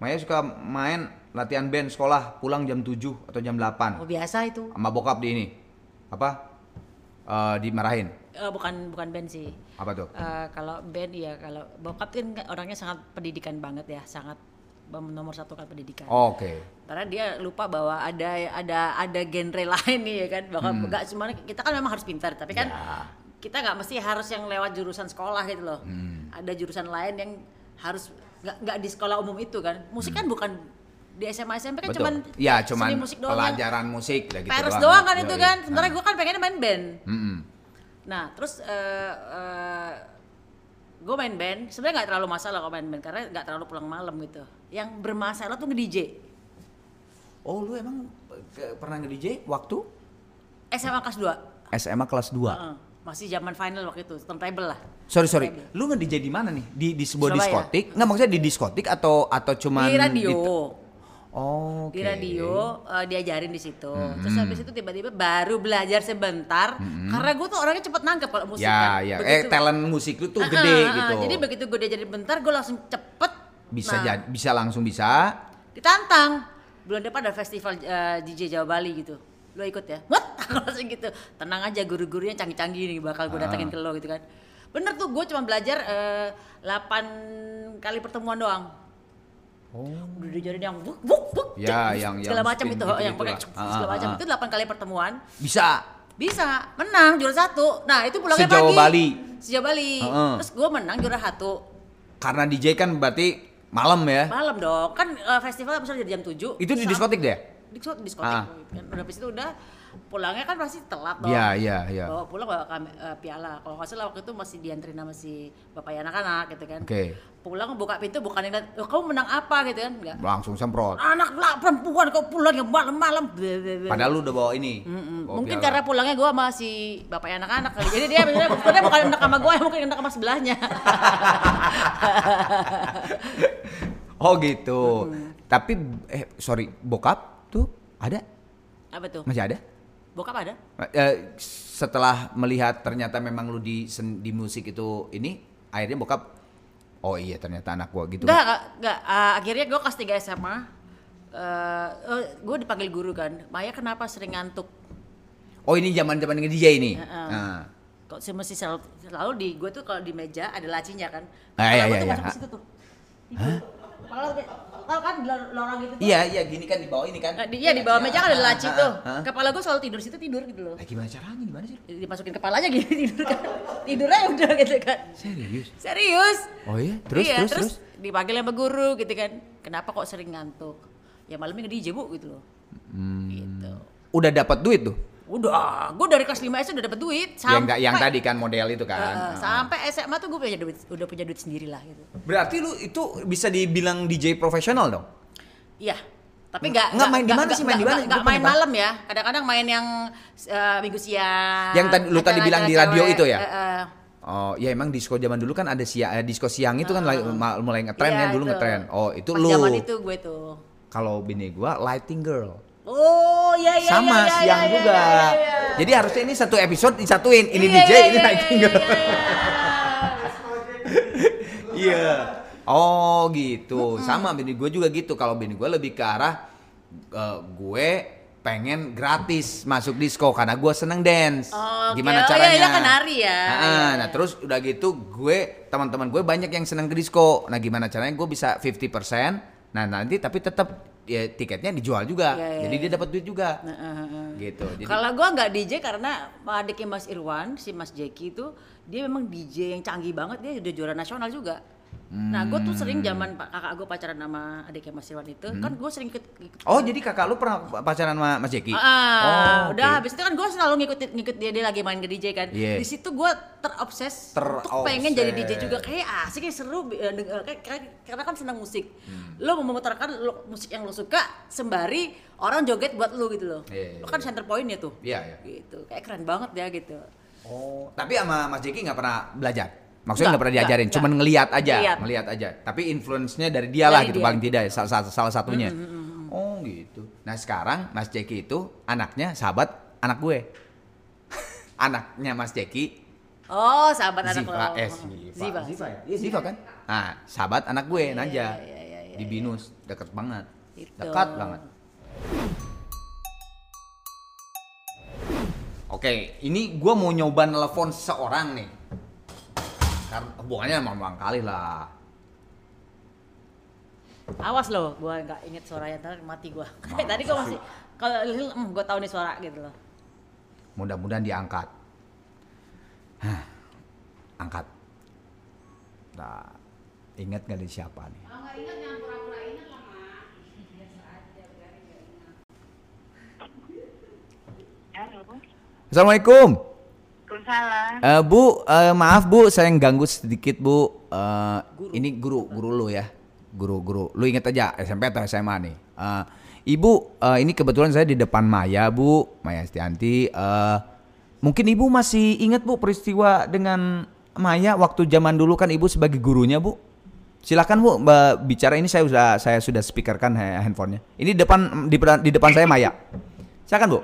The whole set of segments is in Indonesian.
Maya suka main latihan band sekolah pulang jam 7 atau jam 8 Oh biasa itu. sama bokap di ini apa Eh, dimarahin Eh, bukan bukan band sih. apa tuh Eh, kalau band ya kalau bokap kan orangnya sangat pendidikan banget ya, sangat nomor satu kan pendidikan. oke Karena dia lupa bahwa ada ada ada genre lain nih ya kan, bahwa nggak cuma kita kan memang harus pintar, tapi kan Ya. kita nggak mesti harus yang lewat jurusan sekolah gitu loh. Ada jurusan lain yang harus nggak nggak di sekolah umum itu kan. Musik kan bukan di SMA SMP kan betul cuman ya cuman seni musik doang. yang pelajaran musik ya gitu Peres doang kan Yoi. itu kan. Sementara Ah. gue kan pengennya main band. Mm-mm. Nah, terus gue main band, sebenarnya nggak terlalu masalah kalau main band karena nggak terlalu pulang malam gitu. Yang bermasalah tuh nge-DJ. oh lu emang pernah nge-DJ waktu SMA kelas 2. SMA kelas 2 masih zaman final waktu itu, turntable lah. Sorry sorry, Turntable. lu nge-DJ di mana nih? Di di sebuah Surabaya. diskotik? Nggak maksudnya di diskotik atau atau cuman Di radio. Oh, oke. Di radio eh, diajarin di situ. Terus habis itu tiba-tiba baru belajar sebentar karena gue tuh orangnya cepet nangkep kalau musik Ya, kan. ya. Eh, Begitu- talent musik lu tuh Ah, gede ah. gitu. Jadi begitu gue diajarin bentar, gue langsung cepet bisa Nah, jadi bisa langsung bisa. ditantang bulan depan ada festival eh, DJ Jawa Bali gitu lo ikut ya? What? Aku langsung gitu. Tenang aja guru-gurunya canggih-canggih nih bakal gue Ah. datengin ke lo gitu kan. Bener tuh gue cuma belajar eh, 8 kali pertemuan doang. Oh. udah diajarin yang buk buk buk Ya, cek, yang- segala macam itu gitu-gitu yang pakai cek, Ah, segala ah, macam. ah. itu 8 kali pertemuan. Bisa. bisa. Menang juara satu. Nah itu pulangnya Sejauh pagi. Bali. sejauh Bali. Heeh. terus gue menang juara satu. Karena DJ kan berarti malam ya. malam dong. Kan eh, festival misalnya dari jam 7 Itu di diskotik deh. Diskotik diskotik Ah. kan udah habis itu udah pulangnya kan pasti telat dong Iya, iya, iya. bawa pulang bawa kam- eh, piala kalau nggak salah waktu itu masih dianterin sama si bapak anak-anak gitu kan Oke. pulang buka pintu bukan yang "Oh, kamu menang apa gitu kan enggak Langsung semprot. anak lah perempuan kau pulang ya malam-malam. Padahal lu udah bawa ini. Bawa mungkin piala. karena pulangnya gue masih bapak anak-anak kali jadi dia sebenarnya bukan anak sama gue mungkin anak sama sebelahnya Oh gitu. Tapi eh sorry, bokap tuh ada? apa tuh Masih ada? bokap ada Eh, setelah melihat ternyata memang lu di di musik itu ini akhirnya bokap oh iya ternyata anak gua gitu. Enggak, enggak, enggak. Ah, akhirnya gue kelas 3 SMA, gue dipanggil guru kan, Maya kenapa sering ngantuk? Oh ini zaman-zaman nge-DJ ini. Heeh. Nah. Kok sih mesti selalu, selalu di gue tuh kalau di meja ada lacinya kan? Ah, iya, gua iya, iya. masuk ke situ tuh. Kayak- Kan di lor- lorong gitu tuh? Iya iya gini kan di bawah ini kan. Di, iya di bawah meja kan ada laci Ah, tuh. ah, ah. Kepala gue selalu tidur situ tidur gitu loh. Nah, gimana caranya gimana sih? Dimasukin kepalanya gini tidur kan. Tidurnya udah gitu kan. Serius? Serius. Oh iya, terus iya, terus terus. dipanggil sama guru gitu kan. Kenapa kok sering ngantuk? Ya malamnya nge-DJ bu gitu loh. Hmm. Gitu. Udah dapat duit tuh. Udah, gue dari kelas 5 SD udah dapet duit. yang enggak yang Sampai- tadi kan model itu kan. Heeh. sampai SMA tuh gue punya duit, udah punya duit sendiri lah gitu. Berarti lu itu bisa dibilang DJ profesional dong? Iya. Tapi nggak Nggak main di mana sih? Main di mana? Nggak Gua main malam ya. Kadang-kadang main yang eh, minggu siang. Yang tadi- lu tadi bilang di radio cewek, itu ya? eh. Oh, ya emang disco zaman dulu kan ada siang, eh, disco siang itu kan lagi- ma- mulai ngetren Iya, ya dulu ngetren. Oh, itu Pas lu. Zaman itu gue tuh. Kalau bini gua lighting girl. Oh iya iya Sama iya, iya, siang iya, juga. iya, iya, iya. Jadi harusnya ini satu episode disatuin. Ini Iya, DJ, iya, ini iya, lighting iya, iya, iya. Iya. Oh gitu. Sama bini gue juga gitu. Kalau bini gue lebih ke arah eh, gue pengen gratis masuk disco karena gue seneng dance. Oh, oke. Gimana Oh, iya, caranya? iya, kan nari ya. Ah, Iya, iya. Nah terus udah gitu gue teman-teman gue banyak yang seneng ke disco. Nah gimana caranya gue bisa 50%. Nah nanti tapi tetap ya tiketnya dijual juga. Iya, iya, Jadi dia dapat duit juga. Nah, eh, eh, eh. Gitu. Jadi Kalau gue nggak DJ karena adiknya Mas Irwan, si Mas Jeki itu dia memang DJ yang canggih banget, dia udah juara nasional juga. Nah, gue tuh sering zaman pak kakak gue pacaran sama adiknya Mas Irwan itu, kan gue sering ikut, ikut Oh jadi kakak lu pernah pacaran sama Mas Jeki? Ah, oh, udah habis itu kan gue selalu ngikut ngikut dia dia lagi main ke DJ kan. Iya. Di situ gue terobses untuk pengen jadi DJ juga kayak asik ya seru eh, eh, kayak- kayak- karena kan senang musik. Hmm. Lo memutarkan lo- musik yang lo suka sembari orang joget buat lo gitu loh. Iya, iya, lo kan iya. center pointnya tuh. Iya, iya. Gitu. Kayak keren banget ya gitu. Oh, tapi sama Mas Jeki nggak pernah belajar? Maksudnya nggak pernah diajarin, nggak. cuman ngeliat aja, ngeliat aja. Tapi influence-nya dari dia lah gitu dia. paling tidak salah, salah, salah satunya. Oh gitu. Nah sekarang Mas Jeki itu anaknya sahabat anak gue. anaknya Mas Jeki Oh, sahabat anak Ziva, lo. eh Ziva, Ziva. Ziva ya? Iya Ziva kan? Nah, sahabat anak gue, Naja. Iya, iya, iya, iya. di Binus, deket banget. Gitu. Dekat banget. Oke, ini gua mau nyoba nelfon seseorang nih. Karena hubungannya emang bang kali lah. Awas loh, gua nggak inget suaranya ntar mati gua. Kayak tadi gua masih kalau mm, gua tahu nih suara gitu loh. Mudah-mudahan diangkat. Hah, angkat. Nah, inget gak nih siapa nih? Halo. Assalamualaikum. Waalaikumsalam. Eh, bu, eh, maaf bu, saya ganggu sedikit bu. Eh, Ini guru, guru lu ya, guru, guru. Lu inget aja SMP atau SMA nih. Eh, ibu, eh, ini kebetulan saya di depan Maya bu, Maya Stianti. Eh, mungkin ibu masih ingat bu peristiwa dengan Maya waktu zaman dulu kan ibu sebagai gurunya bu. Silakan bu, Mbak, bicara ini saya sudah saya sudah speakerkan ha- handphonenya. Ini depan di, di depan saya Maya. Silakan bu.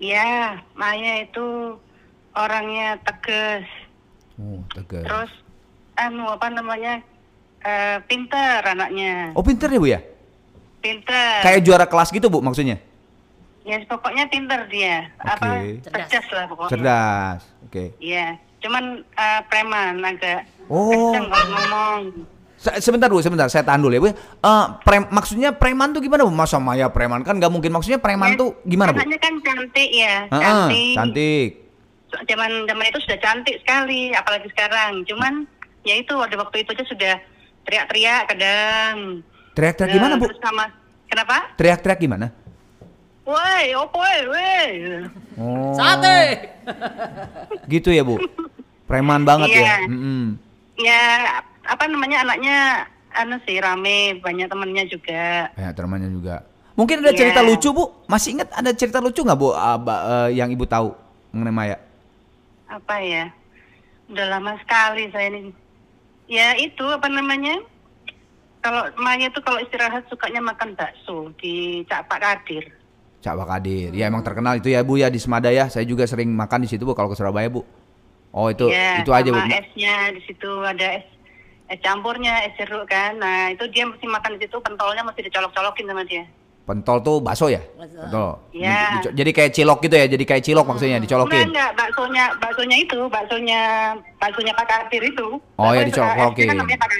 Iya, Maya itu orangnya tegas. Oh, tegas. Terus anu apa namanya? eh, pinter anaknya. Oh pinter ya bu ya? Pinter. Kayak juara kelas gitu bu maksudnya? Ya pokoknya pinter dia. Apa? Oke. Cerdas. Cerdas lah pokoknya. Cerdas. Oke. Iya. Cuman eh, preman agak Oh. kenceng kalau ngomong. Se- Sebentar bu, sebentar. Saya tahan dulu ya bu. Eh, prem, maksudnya preman tuh gimana bu? Masa Maya preman kan nggak mungkin. Maksudnya preman Ya, tuh gimana bu? Anaknya kan cantik ya. Heeh, cantik. cantik. Zaman zaman itu sudah cantik sekali, apalagi sekarang. Cuman ya itu pada waktu itu aja sudah teriak-teriak kadang. Teriak-teriak gimana bu? Terus sama kenapa? Teriak-teriak gimana? Woi, opo woi. Oh. Sate. Gitu ya bu. Preman banget ya. Iya. Mm-mm. Ya, apa namanya anaknya anu sih rame, banyak temennya juga. Banyak temannya juga. Mungkin ada Iya. cerita lucu bu? Masih ingat ada cerita lucu nggak bu? ba- eh, yang ibu tahu mengenai Maya? Apa ya? Udah lama sekali saya ini. Ya itu apa namanya? Kalau Maya itu kalau istirahat sukanya makan bakso di Cak Pak Kadir. Cak Wakadir. Ya emang terkenal itu ya bu ya di Semada ya. Saya juga sering makan di situ bu kalau ke Surabaya bu. Oh itu Iya, itu aja bu. esnya di situ ada es es campurnya, es jeruk kan. Nah, itu dia mesti makan di situ, pentolnya mesti dicolok-colokin sama dia. Pentol tuh bakso ya? Betul. Iya. Jadi kayak cilok gitu ya, jadi kayak cilok maksudnya Enggak, dicolokin. enggak, baksonya, baksonya itu, baksonya, baksonya Pak Kadir itu. Oh, ya, Bakso- dicolok-colokin. esnya kan namanya Pak.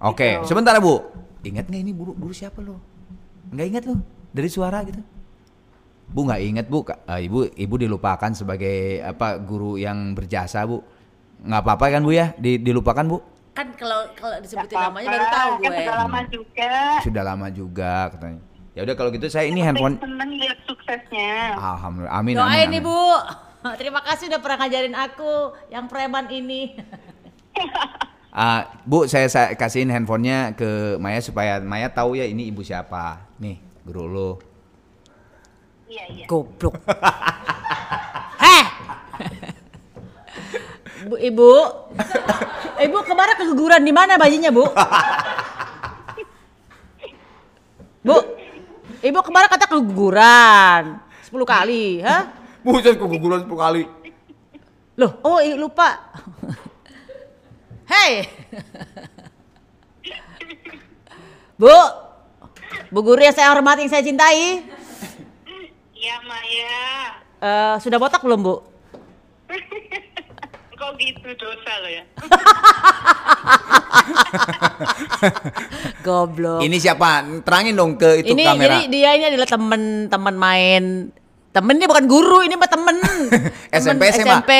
Oke, Gitu. sebentar ya bu. Ingat nggak ini guru guru siapa lo? Nggak ingat lo? Dari suara gitu? Bu nggak ingat bu, eh, ibu ibu dilupakan sebagai apa guru yang berjasa bu. Nggak apa-apa kan bu ya? Di, dilupakan bu? Kan kalau kalau disebutin Nggak namanya baru tahu Kan gue. udah lama juga. Sudah lama juga katanya. Ya udah kalau gitu saya ini handphone. seneng lihat suksesnya. Alhamdulillah, amin Doain amin. amin. bu. Terima kasih udah pernah ngajarin aku yang preman ini. Ah, bu, saya, saya kasihin handphonenya ke Maya supaya Maya tahu ya ini ibu siapa. Nih, guru lo. Iya, iya. Goblok. Bu, ibu, ibu kemarin keguguran di mana bayinya bu? Bu, ibu kemarin kata keguguran 10 kali, hah? Buset keguguran 10 kali. Loh, oh lupa. Hei. Bu, Bu guru yang saya hormati, yang saya cintai, Iya, Maya. eh, sudah botak belum bu? Kok gitu dosa lo ya? Goblok. Ini siapa? Terangin dong ke itu ini kamera. jadi dia ini adalah teman-teman main temennya bukan guru ini mah temen SMP, Temen SMA? SMP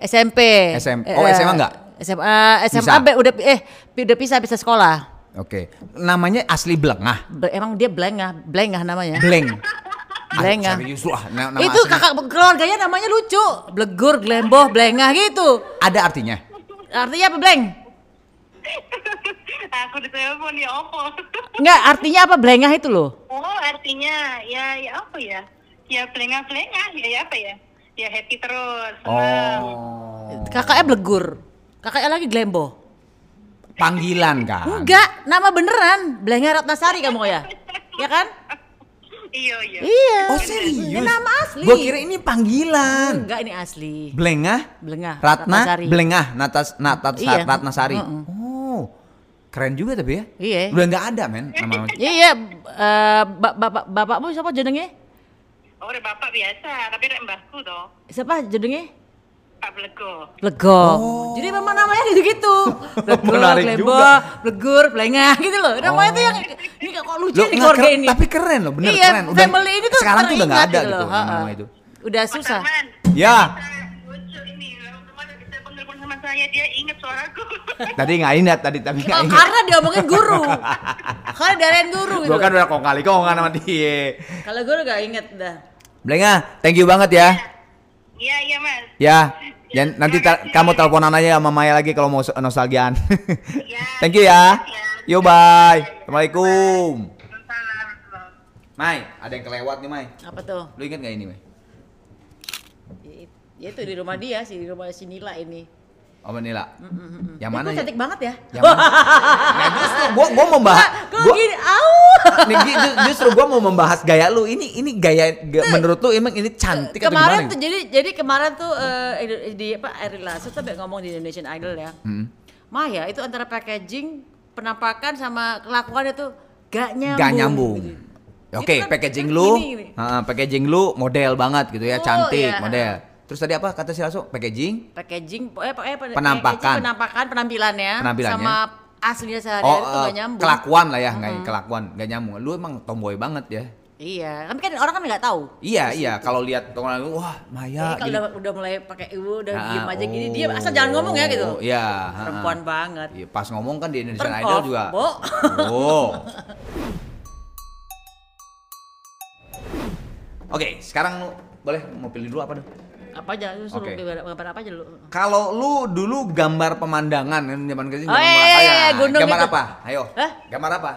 SMP SM. Oh, SMA enggak? SMA SMA Bisa. be- udah eh udah pisah pisah sekolah Oke. Namanya asli Blengah. Emang dia blengah blengah namanya Bleng. Blengah. Ah, serius nama itu asli. kakak keluarganya namanya lucu blegur glemboh blengah gitu Ada artinya. artinya apa bleng Aku ditelepon ya opo. Enggak, artinya apa blengah itu loh Oh, artinya ya ya apa ya? Ya pelengah-pelengah ya, ya apa ya? Ya happy terus. senang. Oh. kakaknya blegur kakaknya lagi glemboh Panggilan kan? Enggak, nama beneran. Blengah Ratnasari kamu ya? Ya kan? Iya, iya. Iya. Oh serius? Ini nama asli. Gua kira ini panggilan. Enggak, ini asli. Blengah, Blengah Ratna, Ratnasari. Blengah, Natas, Natas, Iya. Ratnasari. Mm-mm. Oh, Keren juga tapi ya. Iya. Udah nggak ada men nama Iya, iya. eh, ba- bapak bapakmu siapa jenenge? Oh, udah bapak biasa, tapi ada mbahku toh. Siapa jenenge? Pak Blego. Lego. Jadi memang namanya gitu-gitu. Lego, Oh. Menarik Glebo, juga. Blegur, Plengah gitu loh. Namanya tuh yang ini kok lucu Loh, nih nggak keluarga keren- ini. tapi keren loh, bener iya, keren. Udah- family ini tuh sekarang tuh udah nggak ada gitu loh, ha-ha. nama-nama itu. Udah susah. Ya, saya dia inget suaraku. tadi nggak ingat tadi tapi nggak Oh, ingat. karena diomongin guru. karena darain guru gitu. Gua kan udah kong kali kong sama dia. Kalau guru gak inget dah. Blenga, thank you banget ya. Iya, iya mas. Ya, dan nanti ta- kamu teleponan aja sama Maya lagi kalau mau nostalgian. Ya, thank you ya. Yo bye. Assalamualaikum. Salam. Mai, ada yang kelewat nih Mai. Apa tuh? Lu inget gak ini Mai? Ya itu di rumah dia sih, di rumah si Nila ini. Oh Nila. Yang Dia mana tuh ya? cantik banget ya. Yang mana? Nah, justru gua gua mau bahas Kok gua, gini? Au. nih, justru gua mau membahas gaya lu. Ini ini gaya ga- menurut lu emang ini cantik atau kemarin gimana? tuh jadi jadi kemaman tuh Indo- di apa Ari Lasso tuh ngomong di Indonesian Idol ya. Hmm. Maya itu antara packaging, penampakan sama kelakuannya tuh gak nyambung. Gak nyambung. gitu. Oke, Itu kan- packaging kan lu, gini, gini. ah, packaging lu model banget gitu ya, Oh, cantik iya. model. Terus tadi apa kata si Lasso? Packaging? Packaging, eh, eh, pen- Penampakan. packaging, penampakan, penampilannya, Penampilannya. sama aslinya sehari-hari Oh, itu eh, gak nyambung. kelakuan lah ya, nggak kelakuan, nggak nyambung. Lu emang tomboy banget ya. Iya, tapi kan orang kan nggak tahu. Iya, iya. Kalau lihat lain, wah Jadi Maya kalau gini. udah, udah mulai pakai ibu, udah Ah, diem aja gini, oh, dia asal jangan ngomong ya gitu. Iya. Perempuan banget. Iya, pas ngomong kan di Indonesian Turn Idol off, juga. Bo. Oh. Oke, sekarang lu boleh mau pilih dulu apa dong? Apa aja, lu suruh Oke. gambar, gambar apa aja lu? Kalau lu dulu gambar pemandangan kan zaman kecil Oh, zaman iya, apa iya, ya? iya, gunung gambar itu. apa? Ayo. Hah? Gambar apa?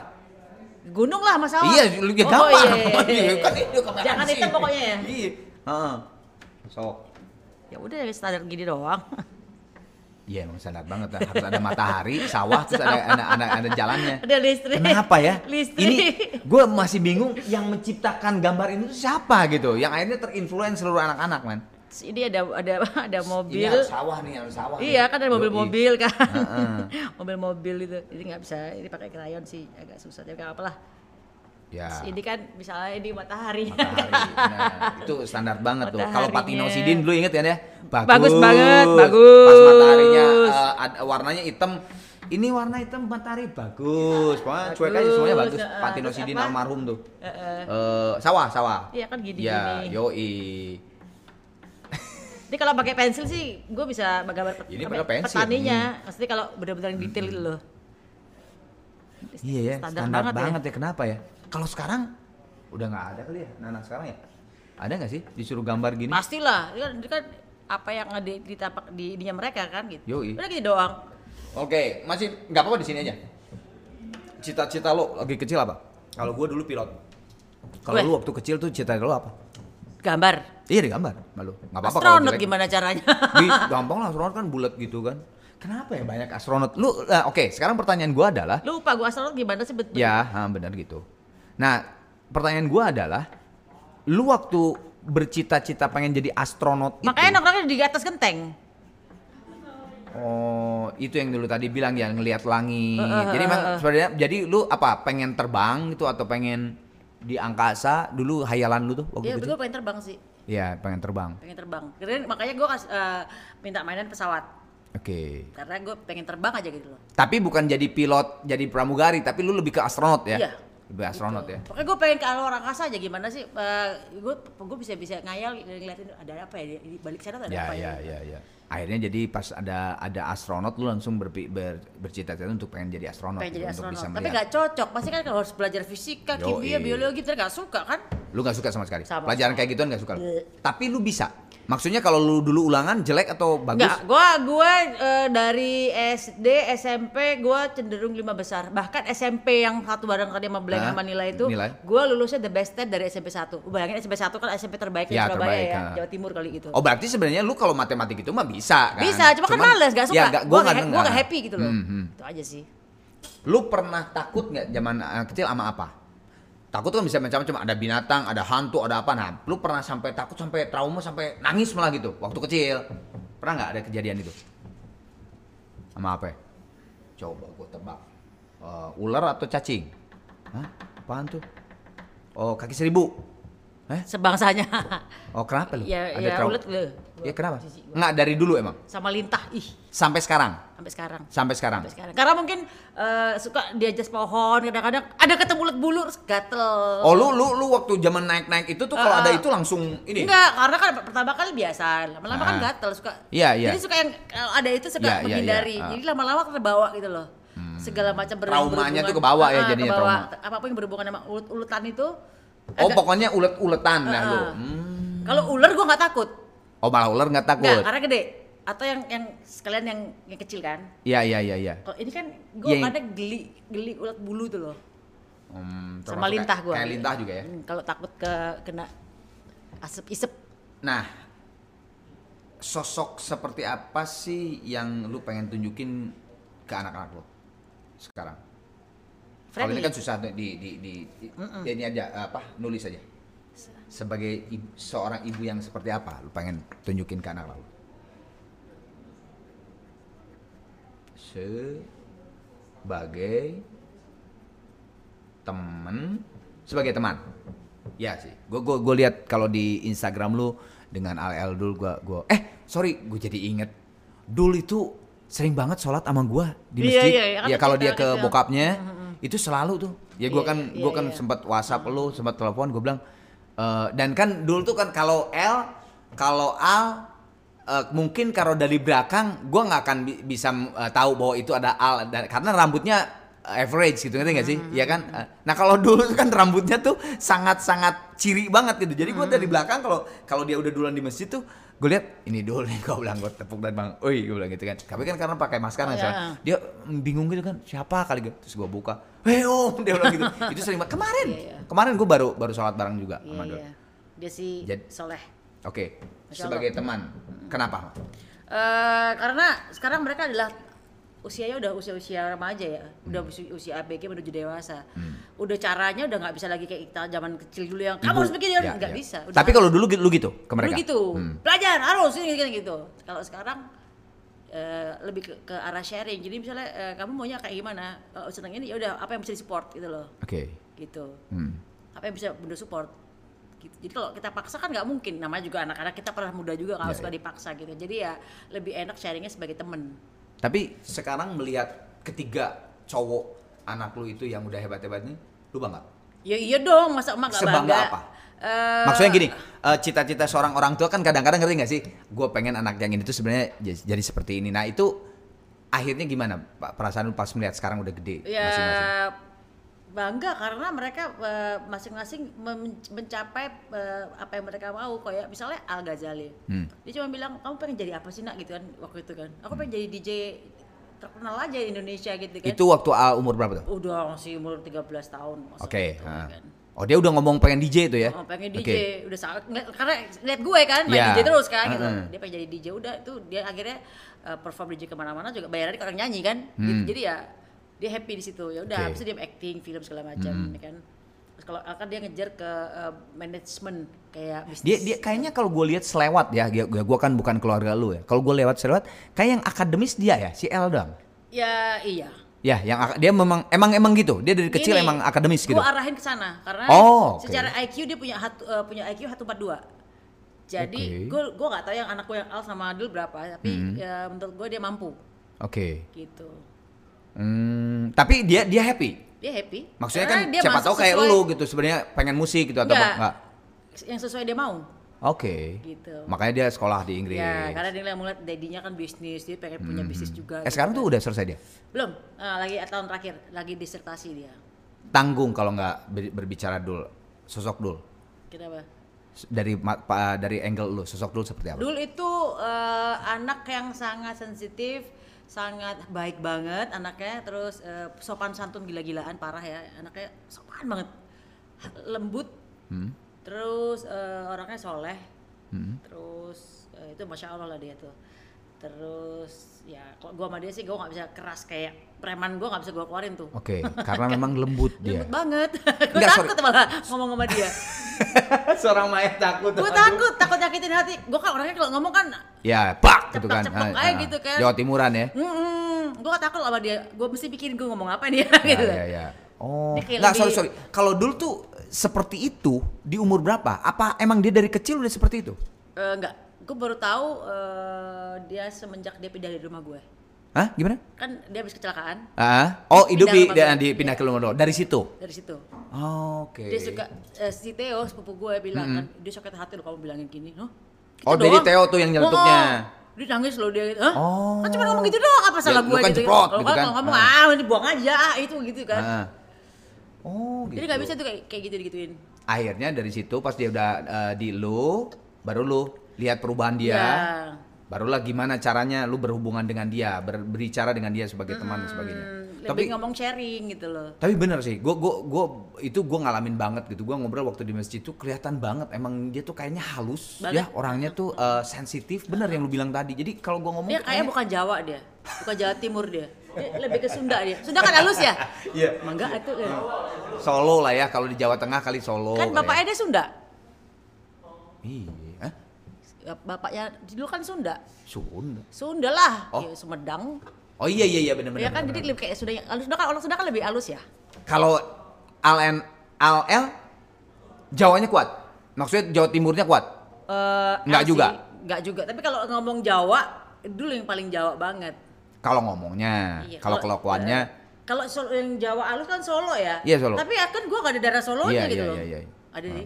Gunung lah masalah. Iya, lu ya gambar. Iya, kan itu Jangan hitam pokoknya ya. Iya. Heeh. Sok. Ya udah standar gini doang. Iya emang standar banget lah. Harus ada matahari, sawah, terus ada ada ada, ada jalannya. Ada listrik. Kenapa ya? Listrik. Ini gue masih bingung yang menciptakan gambar ini tuh siapa gitu? Yang akhirnya terinfluence seluruh anak-anak man. Ini ada ada ada mobil. Ini sawah nih, harus sawah. nih. Iya kan ada mobil-mobil kan. Mobil-mobil itu. Ini nggak bisa ini pakai krayon sih agak susah tapi nggak apalah. Ya. Ini kan misalnya ini matahari. Matahari. Nah, itu standar banget tuh. Kalau Mataharinya. Patino Sidin dulu inget kan ya? Bagus. Bagus banget, Pas bagus. mataharinya eh, ad- warnanya hitam. Ini warna hitam matahari bagus. Pokoknya cuek aja semuanya Bagus, Patino Sidin almarhum tuh. Heeh. Eh, sawah, sawah. Iya kan gini Ya, yoi. Ini kalau pakai pensil sih gue bisa gambar pet- Ini pakai pensil, petaninya. Maksudnya kalau benar-benar detail gitu loh. Iya ya, Standar standar, banget ya. banget ya. Kenapa ya? Kalau sekarang udah nggak ada kali ya, anak sekarang ya? Ada nggak sih disuruh gambar gini? Pastilah, ini kan, kan apa yang ada di tapak di ininya mereka kan gitu. Yoi. Udah gitu doang. Oke, masih nggak apa-apa di sini aja. Cita-cita lo lagi kecil apa? Kalau gua dulu pilot. Kalau lu waktu kecil tuh cita lo apa? Gambar. Iya digambar, malu. Nggak apa-apa Astronot gimana caranya? Di, gampang lah astronot kan bulat gitu kan. Kenapa ya banyak astronot? Lu, eh, oke, sekarang pertanyaan gua adalah, Lupa gua astronot gimana sih betul. ya, benar gitu. Nah, pertanyaan gua adalah, lu waktu bercita-cita pengen jadi astronot Makanya nongkrongnya di atas genteng. Oh, itu yang dulu tadi bilang ya ngelihat langit. Eh, eh, jadi eh, emang eh. sebenarnya jadi lu apa? Pengen terbang gitu atau pengen di angkasa dulu hayalan lu tuh waktu Iya, gue pengen terbang sih. Iya, pengen terbang. Pengen terbang. Keren, makanya gue minta mainan pesawat. Oke. Karena gue pengen terbang aja gitu loh. Tapi bukan jadi pilot, jadi pramugari, tapi lu lebih ke astronot ya? Iya. Lebih astronot Gitu. ya. Pokoknya gue pengen ke luar angkasa aja gimana sih? gue gue bisa bisa ngayal ngeliatin ada apa ya di balik sana ada Ya, apa ya, ya, ya. Akhirnya jadi pas ada ada astronot lu langsung berpi, ber, bercita-cita untuk pengen jadi astronot Pengen gitu, jadi untuk astronot. bisa Tapi melihat. nggak cocok. Pasti kan kalau harus belajar fisika, kimia, biologi, terus nggak suka kan? Lu gak suka sama sekali. Sama Pelajaran sekali. kayak gituan gak suka. lu? Bleh. Tapi lu bisa. Maksudnya kalau lu dulu ulangan jelek atau bagus? Enggak, gua gua eh, dari SD, SMP gua cenderung lima besar. Bahkan SMP yang satu bareng tadi sama Blank sama Nilai itu, Nilai? gua lulusnya the best 10 dari SMP 1. Bayangin SMP 1 kan SMP terbaik di Ya, Surabaya terbaik, ya. Jawa Timur kali itu. Oh berarti sebenarnya lu kalau matematik itu mah bisa kan? Bisa, cuma, kan males, gak suka. Ya, gak, gua gua gak, gua gak happy gitu loh. Hmm, hmm. Itu aja sih. Lu pernah takut nggak zaman anak kecil sama apa? Takut kan bisa macam-macam, ada binatang, ada hantu, ada apa. Nah, lu pernah sampai takut sampai trauma sampai nangis malah gitu waktu kecil. Pernah nggak ada kejadian itu? Sama apa? ya? Coba gua tebak. Eh, ular atau cacing? Hah? Apaan tuh? Oh, kaki seribu. Eh? Sebangsanya. Oh, kenapa lu? ya, Ada ya trauma? ulet. Ya kenapa? Enggak dari dulu emang. Sama lintah, ih, Sampai sekarang. sampai sekarang. Sampai sekarang. Sampai sekarang. Karena mungkin eh, suka di atas pohon, kadang-kadang ada ketemu ulet bulu terus gatel. Oh, lu lu lu waktu zaman naik-naik itu tuh kalau Ah, ada ah. itu langsung ini. Enggak, karena kan pertama kali biasa, lama-lama kan Ah. gatel suka. Iya, iya. Jadi suka yang kalau ada itu suka Iya, iya, menghindari. Ah. Jadi lama-lama kebawa gitu loh. Segala macam Traumanya tuh kebawa ya Ah, jadinya kebawa. trauma. Apa pun yang berhubungan sama ulet-uletan itu. Oh, agak- pokoknya ulet-uletan dah lu. Ah. Hmm. Kalau ular gua nggak takut. Oh, malah ular nggak takut. Enggak, karena gede. Atau yang yang sekalian yang yang kecil kan. Iya, iya, iya, iya. Kalau ini kan gua Yang- kadang geli geli ulat bulu tuh loh. Hmm, Sama lintah gua. Kayak lintah juga ya. Hmm, kalau takut ke kena asap isep. Nah, sosok seperti apa sih yang lu pengen tunjukin ke anak-anak lu sekarang? Kalau ini kan susah di di di, di- ini aja apa nulis aja. Sebagai ibu- seorang ibu yang seperti apa lu pengen tunjukin ke anak lu? Sebagai temen, sebagai teman. Ya sih. Gue gue gue lihat kalau di Instagram lu dengan Al dul gue gue eh sorry gue jadi inget dul itu sering banget sholat sama gue di Iya, masjid. iya, iya, kan ya kalau dia ke kecil. bokapnya itu selalu tuh. Ya gue Iya, kan gue kan iya. sempat WhatsApp lu, sempat telepon gue bilang eh, dan kan dul tuh kan kalau L kalau Al eh, mungkin kalau dari belakang gue nggak akan bi- bisa eh, tahu bahwa itu ada Al dan, karena rambutnya average gitu ngerti nggak sih? Hmm, Iya kan? Eh, Nah kalau dulu kan rambutnya tuh sangat sangat ciri banget gitu. Jadi gue Hmm. dari belakang kalau kalau dia udah duluan di masjid tuh gue lihat ini dulu nih gue bilang gue tepuk dan bang, oi gue bilang gitu kan. Tapi kan karena pakai masker kan, Iya. dia bingung gitu kan siapa kali gitu. Terus gue buka, hei om dia bilang gitu. itu sering banget. Kemarin, Iya, iya. kemarin gue baru baru sholat bareng juga Iya, sama iya. Dia sih Jadi- soleh. Oke, Masya sebagai Allah. teman, kenapa? Eh, karena sekarang mereka adalah usianya udah usia-usia remaja ya, Hmm. udah usia, usia ABG menuju dewasa. Udah caranya udah nggak bisa lagi kayak kita zaman kecil dulu yang kamu Ibu. harus begini Ya, nggak ya. bisa. Udah Tapi kalau dulu lu gitu ke dulu mereka? gitu, Hmm. belajar harus ini gitu, gitu. Kalau sekarang eh, lebih ke, ke arah sharing. Jadi misalnya eh, kamu maunya kayak gimana? Oh, seneng ini ya udah apa yang bisa disupport gitu loh, Oke. gitu. Hmm. Apa yang bisa bunda support? Gitu. Jadi kalau kita paksa kan nggak mungkin. Namanya juga anak-anak kita pernah muda juga kalau Ya, suka ya. dipaksa gitu. Jadi ya lebih enak sharingnya sebagai temen. Tapi sekarang melihat ketiga cowok anak lu itu yang udah hebat-hebat nih, lu bangga? Ya iya dong, masa emak gak Sebangga bangga? apa? Eh, Maksudnya gini, eh, cita-cita seorang orang tua kan kadang-kadang ngerti nggak sih? Gue pengen anak yang ini tuh sebenarnya jadi seperti ini. Nah itu akhirnya gimana Pak perasaan lu pas melihat sekarang udah gede ya masing-masing? bangga karena mereka eh, masing-masing men- mencapai eh, apa yang mereka mau kayak misalnya Al Ghazali. Hmm. Dia cuma bilang kamu pengen jadi apa sih nak gitu kan waktu itu kan. Aku pengen jadi DJ terkenal aja di Indonesia gitu kan. Itu waktu ah, umur berapa tuh? udah masih umur 13 tahun. Oke. gitu, ah. kan. Oh dia udah ngomong pengen DJ itu ya? Oh, pengen DJ, Oke. udah sangat karena lihat gue kan main Iya. DJ terus kan gitu. Heeh. Dia pengen jadi DJ udah itu dia akhirnya uh, perform DJ ke mana-mana juga bayarannya orang nyanyi kan. Hmm. Gitu. Jadi ya dia happy di situ. Ya udah Oke. habis itu dia acting, film segala macam Hmm. ya kan. Kalau akan dia ngejar ke uh, manajemen kayak bisnis. Dia dia kayaknya kalau gue lihat selewat ya, ya gue kan bukan keluarga lu ya. Kalau gue lewat selewat, kayak yang akademis dia ya, si El dong. Ya iya. Ya, yang dia memang emang emang gitu. Dia dari kecil Gini, emang akademis gitu. Gua arahin ke sana karena Oh, oke. secara IQ dia punya hatu, eh, punya IQ 142. Jadi gue gue nggak tahu yang anak gue yang Al sama Adul berapa, tapi Hmm. ya, menurut gue dia mampu Oke. gitu. Hmm, tapi dia dia happy. Dia happy. Maksudnya Karena kan dia siapa tahu kayak sesuai- lu gitu sebenarnya pengen musik gitu atau Enggak. apa? enggak? Yang sesuai dia mau. Oke. Gitu. Makanya dia sekolah di Inggris. Ya, karena dia mulai dedinya kan bisnis, dia pengen punya bisnis juga. Eh gitu sekarang kan. tuh udah selesai dia. belum, Ah, lagi tahun terakhir, lagi disertasi dia. Tanggung kalau nggak ber- berbicara dul, sosok dul Kenapa? Dari dari angle lu, sosok dul seperti apa? Dul itu eh, anak yang sangat sensitif, sangat baik banget anaknya, terus eh, sopan santun gila-gilaan parah ya, anaknya sopan banget, lembut, Hmm. terus eh, orangnya soleh, Hmm. terus eh, itu masya allah lah dia tuh terus ya kalau gua sama dia sih gua nggak bisa keras kayak preman gua nggak bisa gua keluarin tuh Oke, karena memang lembut dia. lembut banget Enggak, takut malah ngomong sama dia Seorang mayat takut. gue takut takut nyakitin hati gue kan orangnya kalau ngomong kan Ya, pak gitu kan. Ceplok-ceplok Ah, aja ah. gitu kan. Jawa Timuran ya. gue takut sama dia gue mesti pikirin gue ngomong apa nih Ya, gitu ya, ya. Oh, kayak nggak lebih- sorry sorry. Kalau dulu tuh seperti itu di umur berapa? Apa emang dia dari kecil udah seperti itu? Eh, enggak gue baru tahu eh, dia semenjak dia pindah dari rumah gue Hah? Gimana? kan dia habis kecelakaan Ah, oh Pindah hidup di, rumah di, gue. di pindah ke rumah dari situ. dari situ Oh, Oke. dia suka eh, si Theo sepupu gue bilang kan dia sakit hati loh kamu bilangin gini oh Oh, jadi Theo tuh yang nyeletuknya. dia nangis loh dia gitu Hah? Oh. kan cuma ngomong gitu doang apa salah Ya, lu gue kan gitu Kalau gitu kan. kalau ngomong Ah. ah ini buang aja ah, itu gitu kan Ah. Oh, gitu. jadi nggak bisa tuh kayak kayak gitu digituin Akhirnya dari situ pas dia udah eh, di lu, baru lu lihat perubahan dia. Ya. Barulah gimana caranya lu berhubungan dengan dia, ber- berbicara dengan dia sebagai teman dan sebagainya. Hmm, Tapi lebih ngomong sharing gitu loh Tapi bener sih, gua gua gua itu gua ngalamin banget gitu. Gua ngobrol waktu di masjid tuh kelihatan banget emang dia tuh kayaknya halus Banget. ya, orangnya tuh eh, sensitif. Bener yang lu bilang tadi. Jadi kalau gua ngomong dia kayak bukan Jawa dia bukan Jawa Timur dia dia lebih ke Sunda dia Sunda kan halus ya Iya. mangga itu ya. Solo lah ya kalau di Jawa Tengah kali Solo. kan kali bapaknya dia Sunda ya. Iya? Ya, bapaknya dulu kan Sunda Sunda. Sunda lah Oh. ya, Sumedang Oh iya iya iya bener bener. ya kan bener, jadi bener. kayak Sunda halus Sunda kan orang Sunda kan lebih halus ya Kalau Al Al L Jawanya kuat. Maksudnya Jawa Timurnya kuat. Eh, Nggak L juga? sih, nggak juga tapi kalau ngomong Jawa dulu yang paling Jawa banget Kalau ngomongnya, Iya, kalau kalau- kelakuannya kalau Solo, yang Jawa halus kan Solo ya Iya, Solo. tapi ya kan gua gak ada darah Solonya Iya, gitu iya, loh iya, iya. ada sih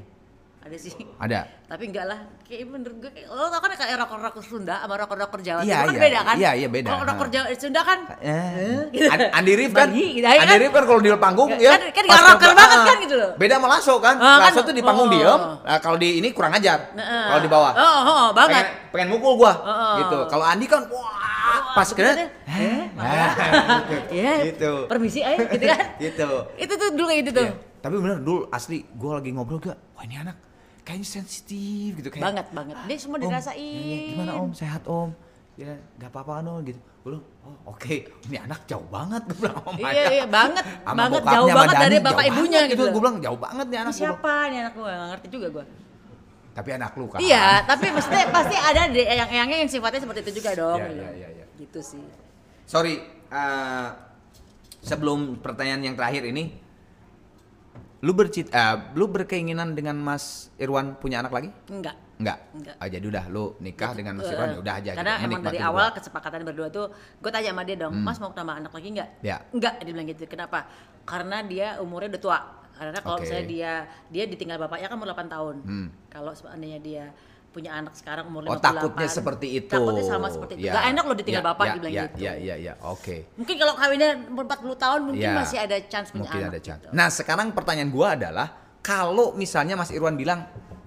ada sih ada. tapi enggak lah kayak menurut gue kayak lo tau kan kayak rocker-rocker Sunda sama rocker-rocker Jawa Iya, itu kan iya. beda kan Iya, iya, beda. rocker Ha. Jawa Sunda kan Eh, gitu. An- Andi Rif kan, Bagi, gitu, ya Andi kan? Rif kan kalau di panggung Kan- ya, kan- kan nggak rocker ke- banget ah, kan gitu loh. Beda sama Lasso kan, Ah, Lasso kan, tuh di panggung oh. diem, nah, kalau di ini kurang ajar, Nah, kalau di bawah. oh, oh, oh, banget Pengen, pengen mukul gua, Oh. gitu. Kalau Andi kan, wah, pas kena, eh, ya Gitu. permisi ayo gitu kan gitu. itu tuh dulu kayak gitu tuh Iya. Tapi bener dulu asli, gua lagi ngobrol gak, wah ini anak kayaknya sensitif gitu kayak. banget banget dia semua dirasain ya, ya, gimana om, sehat om? Ya gak apa-apa no gitu. Gue bilang, oh oke, ini anak jauh banget gue bilang oh Iya, iya, banget, Sama banget, bokapnya, jauh banget dari bapak jauh ibunya banget gitu. Gue bilang jauh banget nih ini anak gue. siapa nih anak gue gak ngerti juga gue Tapi anak lu kan. Iya, tapi maksudnya pasti ada deh yang yang yang sifatnya seperti itu juga dong. Iya, gitu. iya, iya, iya. Gitu sih. Sorry, eh, sebelum pertanyaan yang terakhir ini, lu bercita, eh, lu berkeinginan dengan Mas Irwan punya anak lagi? Enggak. Enggak. Enggak. Ah, jadi udah lu nikah dengan Mas Irwan ya udah aja. Karena gitu, emang dari awal berdua. kesepakatan berdua tuh, gue tanya sama dia dong, Mas mau tambah anak lagi nggak? Ya. Enggak, dia bilang gitu. Kenapa? Karena dia umurnya udah tua. Karena kalau Oke. misalnya dia dia ditinggal bapaknya kan umur 8 tahun. Hmm. Kalau seandainya dia punya anak sekarang umur 58 Oh takutnya seperti itu. takutnya sama seperti itu Ya. Gak enak loh ditinggal Ya, bapak ya, dia bilang ya, gitu Ya, ya, ya, oke. mungkin kalau kawinnya umur 40 tahun mungkin Ya, masih ada chance punya mungkin anak ada chance. gitu. Nah sekarang pertanyaan gua adalah kalau misalnya Mas Irwan bilang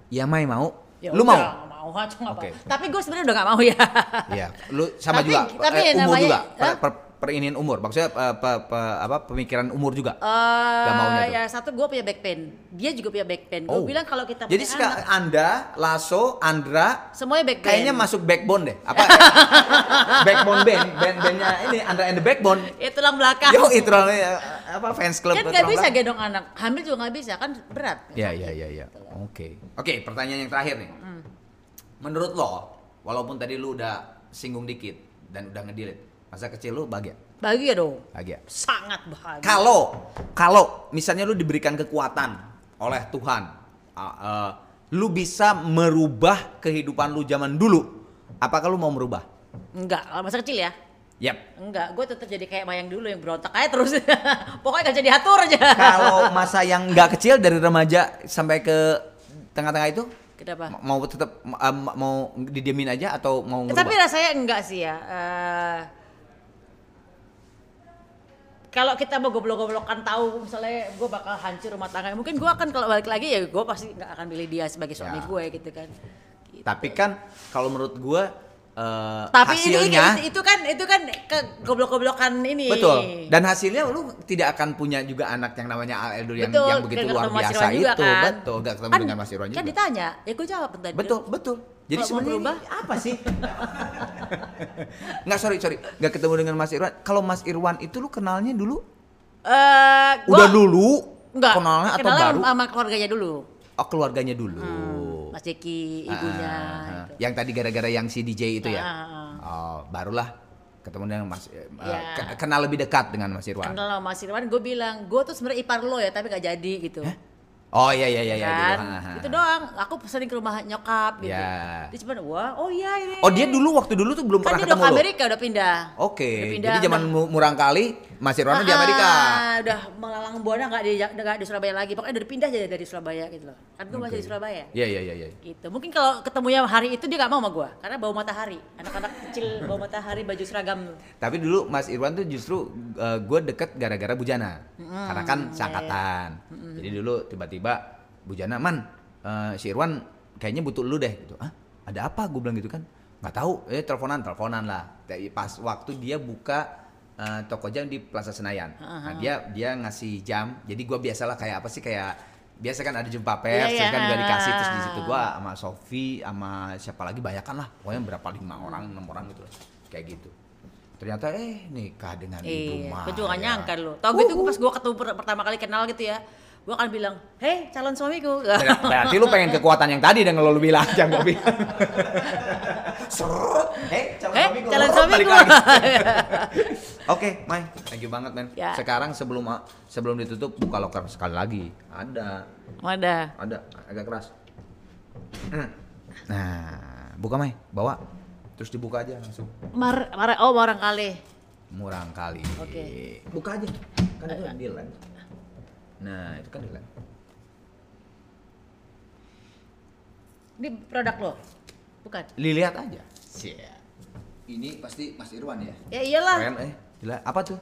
ya Mai mau, Ya lu udah, mau? mau aja Oke. apa. Tapi gue sebenarnya udah gak mau ya. Iya, lu sama Tapi- juga. tapi eh, umur namanya- juga. Per, Hah? per, perinian umur, maksudnya eh, pe- pe- apa pemikiran umur juga. Eh, Gak maunya tuh. ya satu gue punya back pain, dia juga punya back pain. Gue Oh. bilang kalau kita Jadi punya anak, Anda, Lasso, Andra, semuanya back pain. kayaknya masuk backbone deh. Apa? backbone band, band bandnya ini Andra and the Backbone. Ya tulang belakang. Yo itu namanya, apa fans club kan nggak bisa belakang. gendong anak, hamil juga nggak bisa kan berat. Ya, ya, ya, ya. Oke. Oke, pertanyaan yang terakhir nih. Hmm. Menurut lo, walaupun tadi lu udah singgung dikit dan udah ngedelete, masa kecil lu bahagia? Bahagia dong, Bahagia. sangat bahagia. Kalau kalau misalnya lu diberikan kekuatan oleh Tuhan, uh, uh, lu bisa merubah kehidupan lu zaman dulu. Apakah lu mau merubah? Enggak, kalau masa kecil ya. Yap. Enggak, gue tetap jadi kayak mayang dulu yang berontak aja terus. Pokoknya gak jadi atur aja. Kalau masa yang nggak kecil dari remaja sampai ke tengah-tengah itu Kenapa? ma- mau tetap uh, ma- mau didiemin aja atau mau ngerubah? Tapi rasanya enggak sih ya. Eh, kalau kita mau goblok-goblokan tahu misalnya gue bakal hancur rumah tangga, mungkin gue akan kalau balik lagi ya gue pasti nggak akan pilih dia sebagai suami Ya. gue gitu kan. Gitu. Tapi kan kalau menurut gua eh, Tapi hasilnya. itu, itu kan itu kan ke goblok-goblokan ini. betul. Dan hasilnya lu tidak akan punya juga anak yang namanya Al yang, Betul, yang begitu luar biasa juga itu. kan. betul gak ketemu Kan- dengan Mas Irwan Kan juga. ditanya, ya gue jawab tadi. betul betul. Jadi sebenarnya apa sih? Nggak sorry sorry. Nggak ketemu dengan Mas Irwan. Kalau Mas Irwan itu lu kenalnya dulu? Eh, gua- udah dulu? Enggak, kenalnya atau kenalnya baru? sama keluarganya dulu. Oh keluarganya dulu. Hmm, Mas Jeki, ibunya. Ah, ah, ah. gitu. Yang tadi gara-gara yang si DJ itu ya. Ah, ah, Oh, barulah ketemu dengan Mas eh, Ya. ke- kenal lebih dekat dengan Mas Irwan. Kenal sama Mas Irwan, gue bilang, gue tuh sebenarnya ipar lo ya, tapi gak jadi gitu. Oh iya iya iya iya kan? dulu. Ah, ah, Itu ah. doang. Aku sering ke rumah nyokap gitu. Ya. Dia cuma, wah, oh iya ini. Oh dia dulu waktu dulu tuh belum kan pernah dia udah ketemu ke. Amerika udah pindah. Oke, pindah, jadi zaman murang kali Mas Irwan di Ah, Amerika. ah, udah melalang buana nggak di nggak di Surabaya lagi. Pokoknya udah pindah aja dari Surabaya gitu loh. Kan gue masih Oke. di Surabaya. Iya iya iya iya. Gitu. Mungkin kalau ketemunya hari itu dia nggak mau sama gue, karena bau matahari. Anak-anak kecil bau matahari baju seragam. Tapi dulu Mas Irwan tuh justru gue deket gara-gara Bujana. Karena kan iya, seangkatan. Jadi dulu tiba-tiba Bujana, "Man, eh, si Irwan kayaknya butuh lu deh." gitu. "Ah, ada apa?" Gue bilang gitu kan. nggak tahu, eh teleponan, teleponan lah. Pas waktu dia buka eh, toko jam di Plaza Senayan. Nah, dia dia ngasih jam. Jadi gua biasalah kayak apa sih kayak biasa kan ada jumpa pers, Iya, terus kan iya. gua dikasih terus di situ gua sama Sofi sama siapa lagi banyak kan lah. Pokoknya berapa lima orang, enam orang gitu. Kayak gitu. Ternyata eh nikah dengan ibu Iya, Maya. gue juga gak nyangka lu. Tau gitu pas gue ketemu per- pertama kali kenal gitu ya, gue akan bilang, hei calon suamiku. Ber- Berarti lu pengen kekuatan yang tadi dengan lo lu bilang jangan gua bilang. Serut. Eh, calon Eh, suamiku. calon Balik suamiku. lagi. Oke, Mai. Thank you banget, men. Ya. Sekarang sebelum sebelum ditutup buka loker sekali lagi. Ada. Ada. Ada, agak keras. Nah, buka Mai, bawa. Terus dibuka aja langsung. Mar, mar, oh orang kali. Murang kali. Oke. Buka aja. Kan itu deal kan. Nah, itu kan deal kan. Ini produk lo, bukan? Lihat aja. Siap. Ini pasti Mas Irwan ya. Ya iyalah. Keren eh. Gila, apa tuh?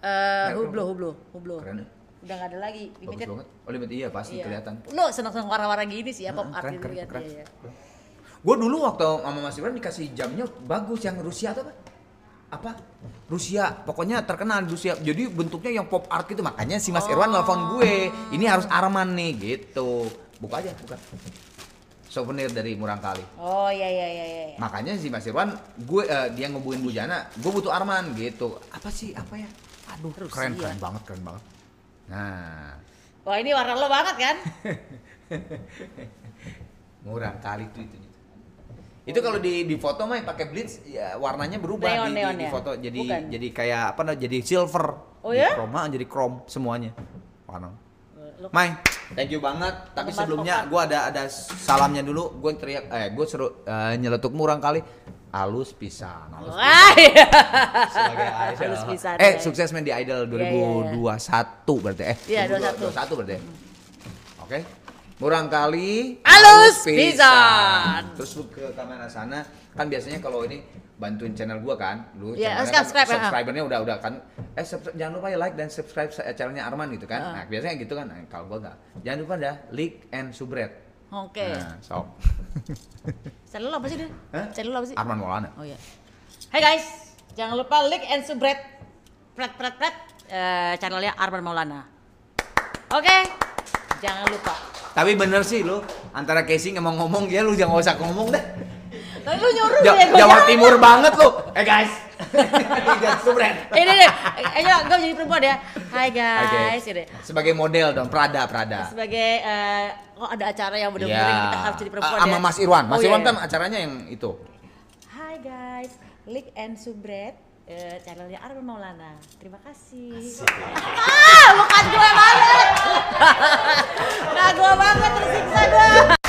Eh, Keren, hublo, hublo, hublo. Keren ya. Udah gak ada lagi. Bagus Limited. banget. Oh, limited iya pasti Iya. kelihatan. Lo seneng-seneng warna-warna gini sih ya, pop art gitu keren, kan. keren. Iya, iya. Gue dulu waktu sama Mas Irwan dikasih jamnya bagus yang Rusia tuh apa? Apa? Rusia, pokoknya terkenal di Rusia. Jadi bentuknya yang pop art gitu. Makanya si Mas Irwan nelfon gue. Ini harus Arman nih gitu. Buka aja, buka. Souvenir dari Murang Kali. Oh iya iya iya iya. Makanya si Mas Irwan, gue eh, dia ngebuin Bujana, gue butuh Arman gitu. Apa sih? Apa ya? Aduh, Rusia. keren keren banget, keren banget. Nah, Wah ini warna lo banget kan? murah kali itu itu. Itu kalau di di foto mah pakai bleach ya warnanya berubah Neon, di, di- neon di ya? foto jadi Bukan. jadi kayak apa jadi silver. Oh Di ya? Chrome, ah, jadi chrome semuanya. Warna. Mai, thank you banget. Tapi sebelumnya gua ada ada salamnya dulu. Gue teriak, eh gue seru eh, nyeletuk murang kali. Halus pisan, halus pisan. Wah, iya. sebagai idol. Halus pisan, Eh, ya. sukses main di Idol Iya, iya, 2021 berarti eh. Iya, 21 21. berarti. Oke. Murang kali Halus pisan. Terus lu ke kamera sana kan biasanya kalau ini bantuin channel gua kan lu Iya, channelnya kan subscribe, ya. subscribernya udah udah kan eh subscribe- jangan lupa ya like dan subscribe channelnya Arman gitu kan Ah. nah biasanya gitu kan nah, kalau gua enggak jangan lupa dah like and subscribe Oke. nah sok Channel lo apa sih dia? Hah? Channel lo apa sih? Arman Maulana Oh iya. Hai guys, jangan lupa like and subscribe. Pret pret pret eh, channelnya Arman Maulana. Oke, jangan lupa. tapi bener sih lu antara Casey ngomong ngomong ya lu jangan usah ngomong dah Tapi lu nyuruh Ja- ya Jawa jangan. Timur banget lu. Eh guys. Subscribe. Ini deh, ayo gue jadi perempuan ya. Hai guys, Oke. ini. Sebagai model dong, Prada, Prada. Sebagai eh, oh ada acara yang benar-benar Iya. kita harus jadi perempuan Ah, Sama ya. Mas Irwan. Mas Oh, Irwan iya. kan acaranya yang itu. Hai guys, like and subscribe eh, channelnya Arman Maulana. Terima kasih. Ah, bukan gue banget. nah, gue banget tersiksa gue.